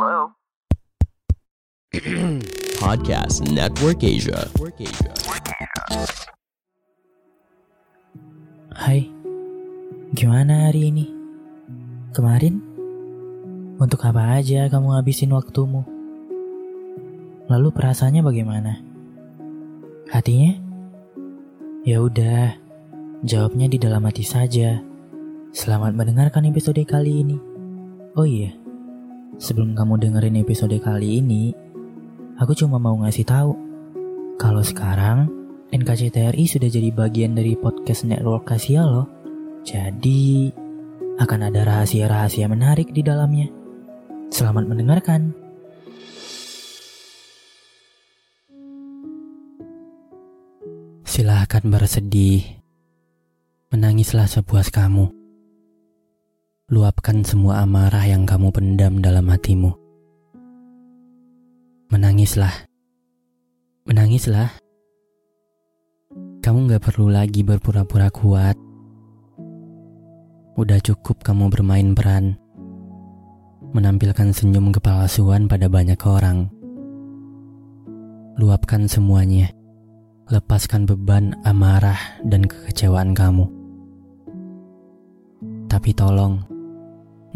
Hello? Podcast Network Asia. Hai, gimana hari ini? Kemarin? Untuk apa aja kamu habisin waktumu? Lalu perasaannya bagaimana? Hatinya? Ya udah, jawabnya di dalam hati saja. Selamat mendengarkan episode kali ini. Oh iya, sebelum kamu dengerin episode kali ini, aku cuma mau ngasih tahu kalau sekarang NKCTRI sudah jadi bagian dari podcast network Kasia loh. Jadi akan ada rahasia-rahasia menarik di dalamnya. Selamat mendengarkan. Silahkan bersedih. Menangislah sepuas kamu. Luapkan semua amarah yang kamu pendam dalam hatimu. Menangislah. Menangislah. Kamu gak perlu lagi berpura-pura kuat. Udah cukup kamu bermain peran. Menampilkan senyum kepalsuan pada banyak orang. Luapkan semuanya. Lepaskan beban amarah dan kekecewaan kamu. Tapi tolong,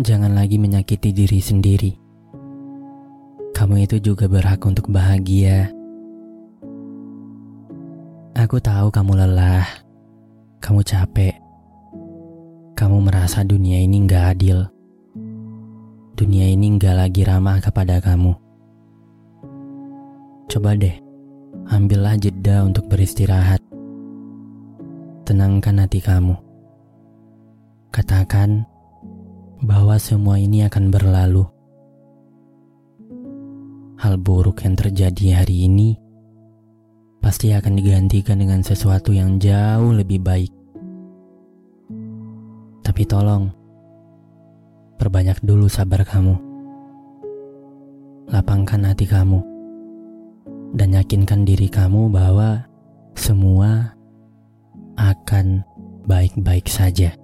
jangan lagi menyakiti diri sendiri. Kamu itu juga berhak untuk bahagia. Aku tahu kamu lelah, kamu capek, kamu merasa dunia ini gak adil. Dunia ini gak lagi ramah kepada kamu. Coba deh, ambillah jeda untuk beristirahat. Tenangkan hati kamu. Katakan bahwa semua ini akan berlalu. Hal buruk yang terjadi hari ini pasti akan digantikan dengan sesuatu yang jauh lebih baik. Tapi tolong, perbanyak dulu sabar kamu. Lapangkan hati kamu dan yakinkan diri kamu bahwa semua akan baik-baik saja.